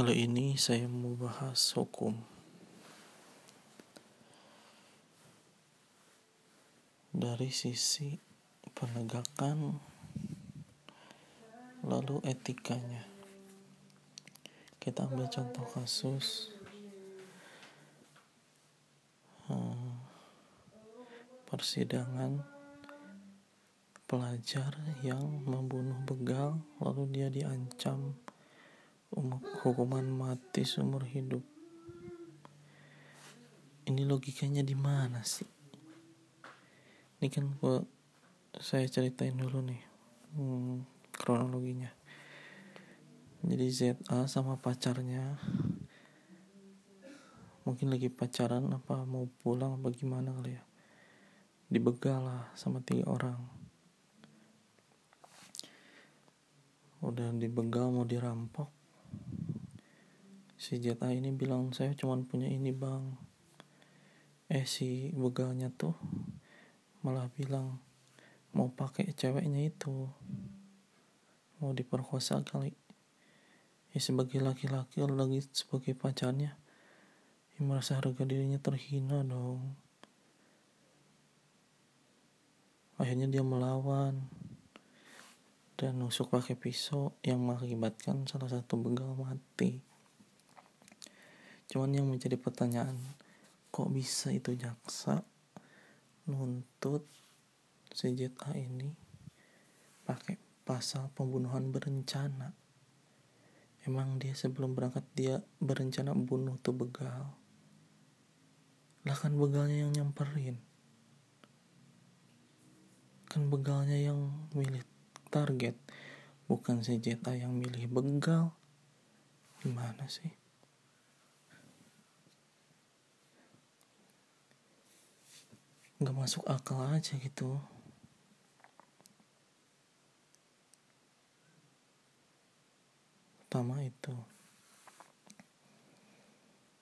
Kali ini saya mau bahas hukum. Dari sisi penegakan lalu etikanya. Kita ambil contoh kasus hmm, persidangan pelajar yang membunuh begal lalu dia diancam hukuman mati seumur hidup. Ini logikanya di mana sih? Ini kan gua saya ceritain dulu nih hmm, kronologinya. Jadi ZA sama pacarnya mungkin lagi pacaran apa mau pulang apa gimana kali ya? Dibegal lah sama tiga orang. Udah dibegal mau dirampok si ZA ini bilang saya cuma punya ini bang. Eh si begalnya tuh malah bilang mau pakai ceweknya itu. Mau diperkosa kali. Ya sebagai laki-laki lagi sebagai pacarnya ya merasa harga dirinya terhina dong. Akhirnya dia melawan dan nusuk pakai pisau yang mengakibatkan salah satu begal mati cuman yang menjadi pertanyaan kok bisa itu jaksa nuntut CJA ini pakai pasal pembunuhan berencana? Emang dia sebelum berangkat dia berencana bunuh tuh begal? Lah kan begalnya yang nyamperin. Kan begalnya yang milih target bukan CJA yang milih begal. Gimana sih nggak masuk akal aja gitu. Pertama itu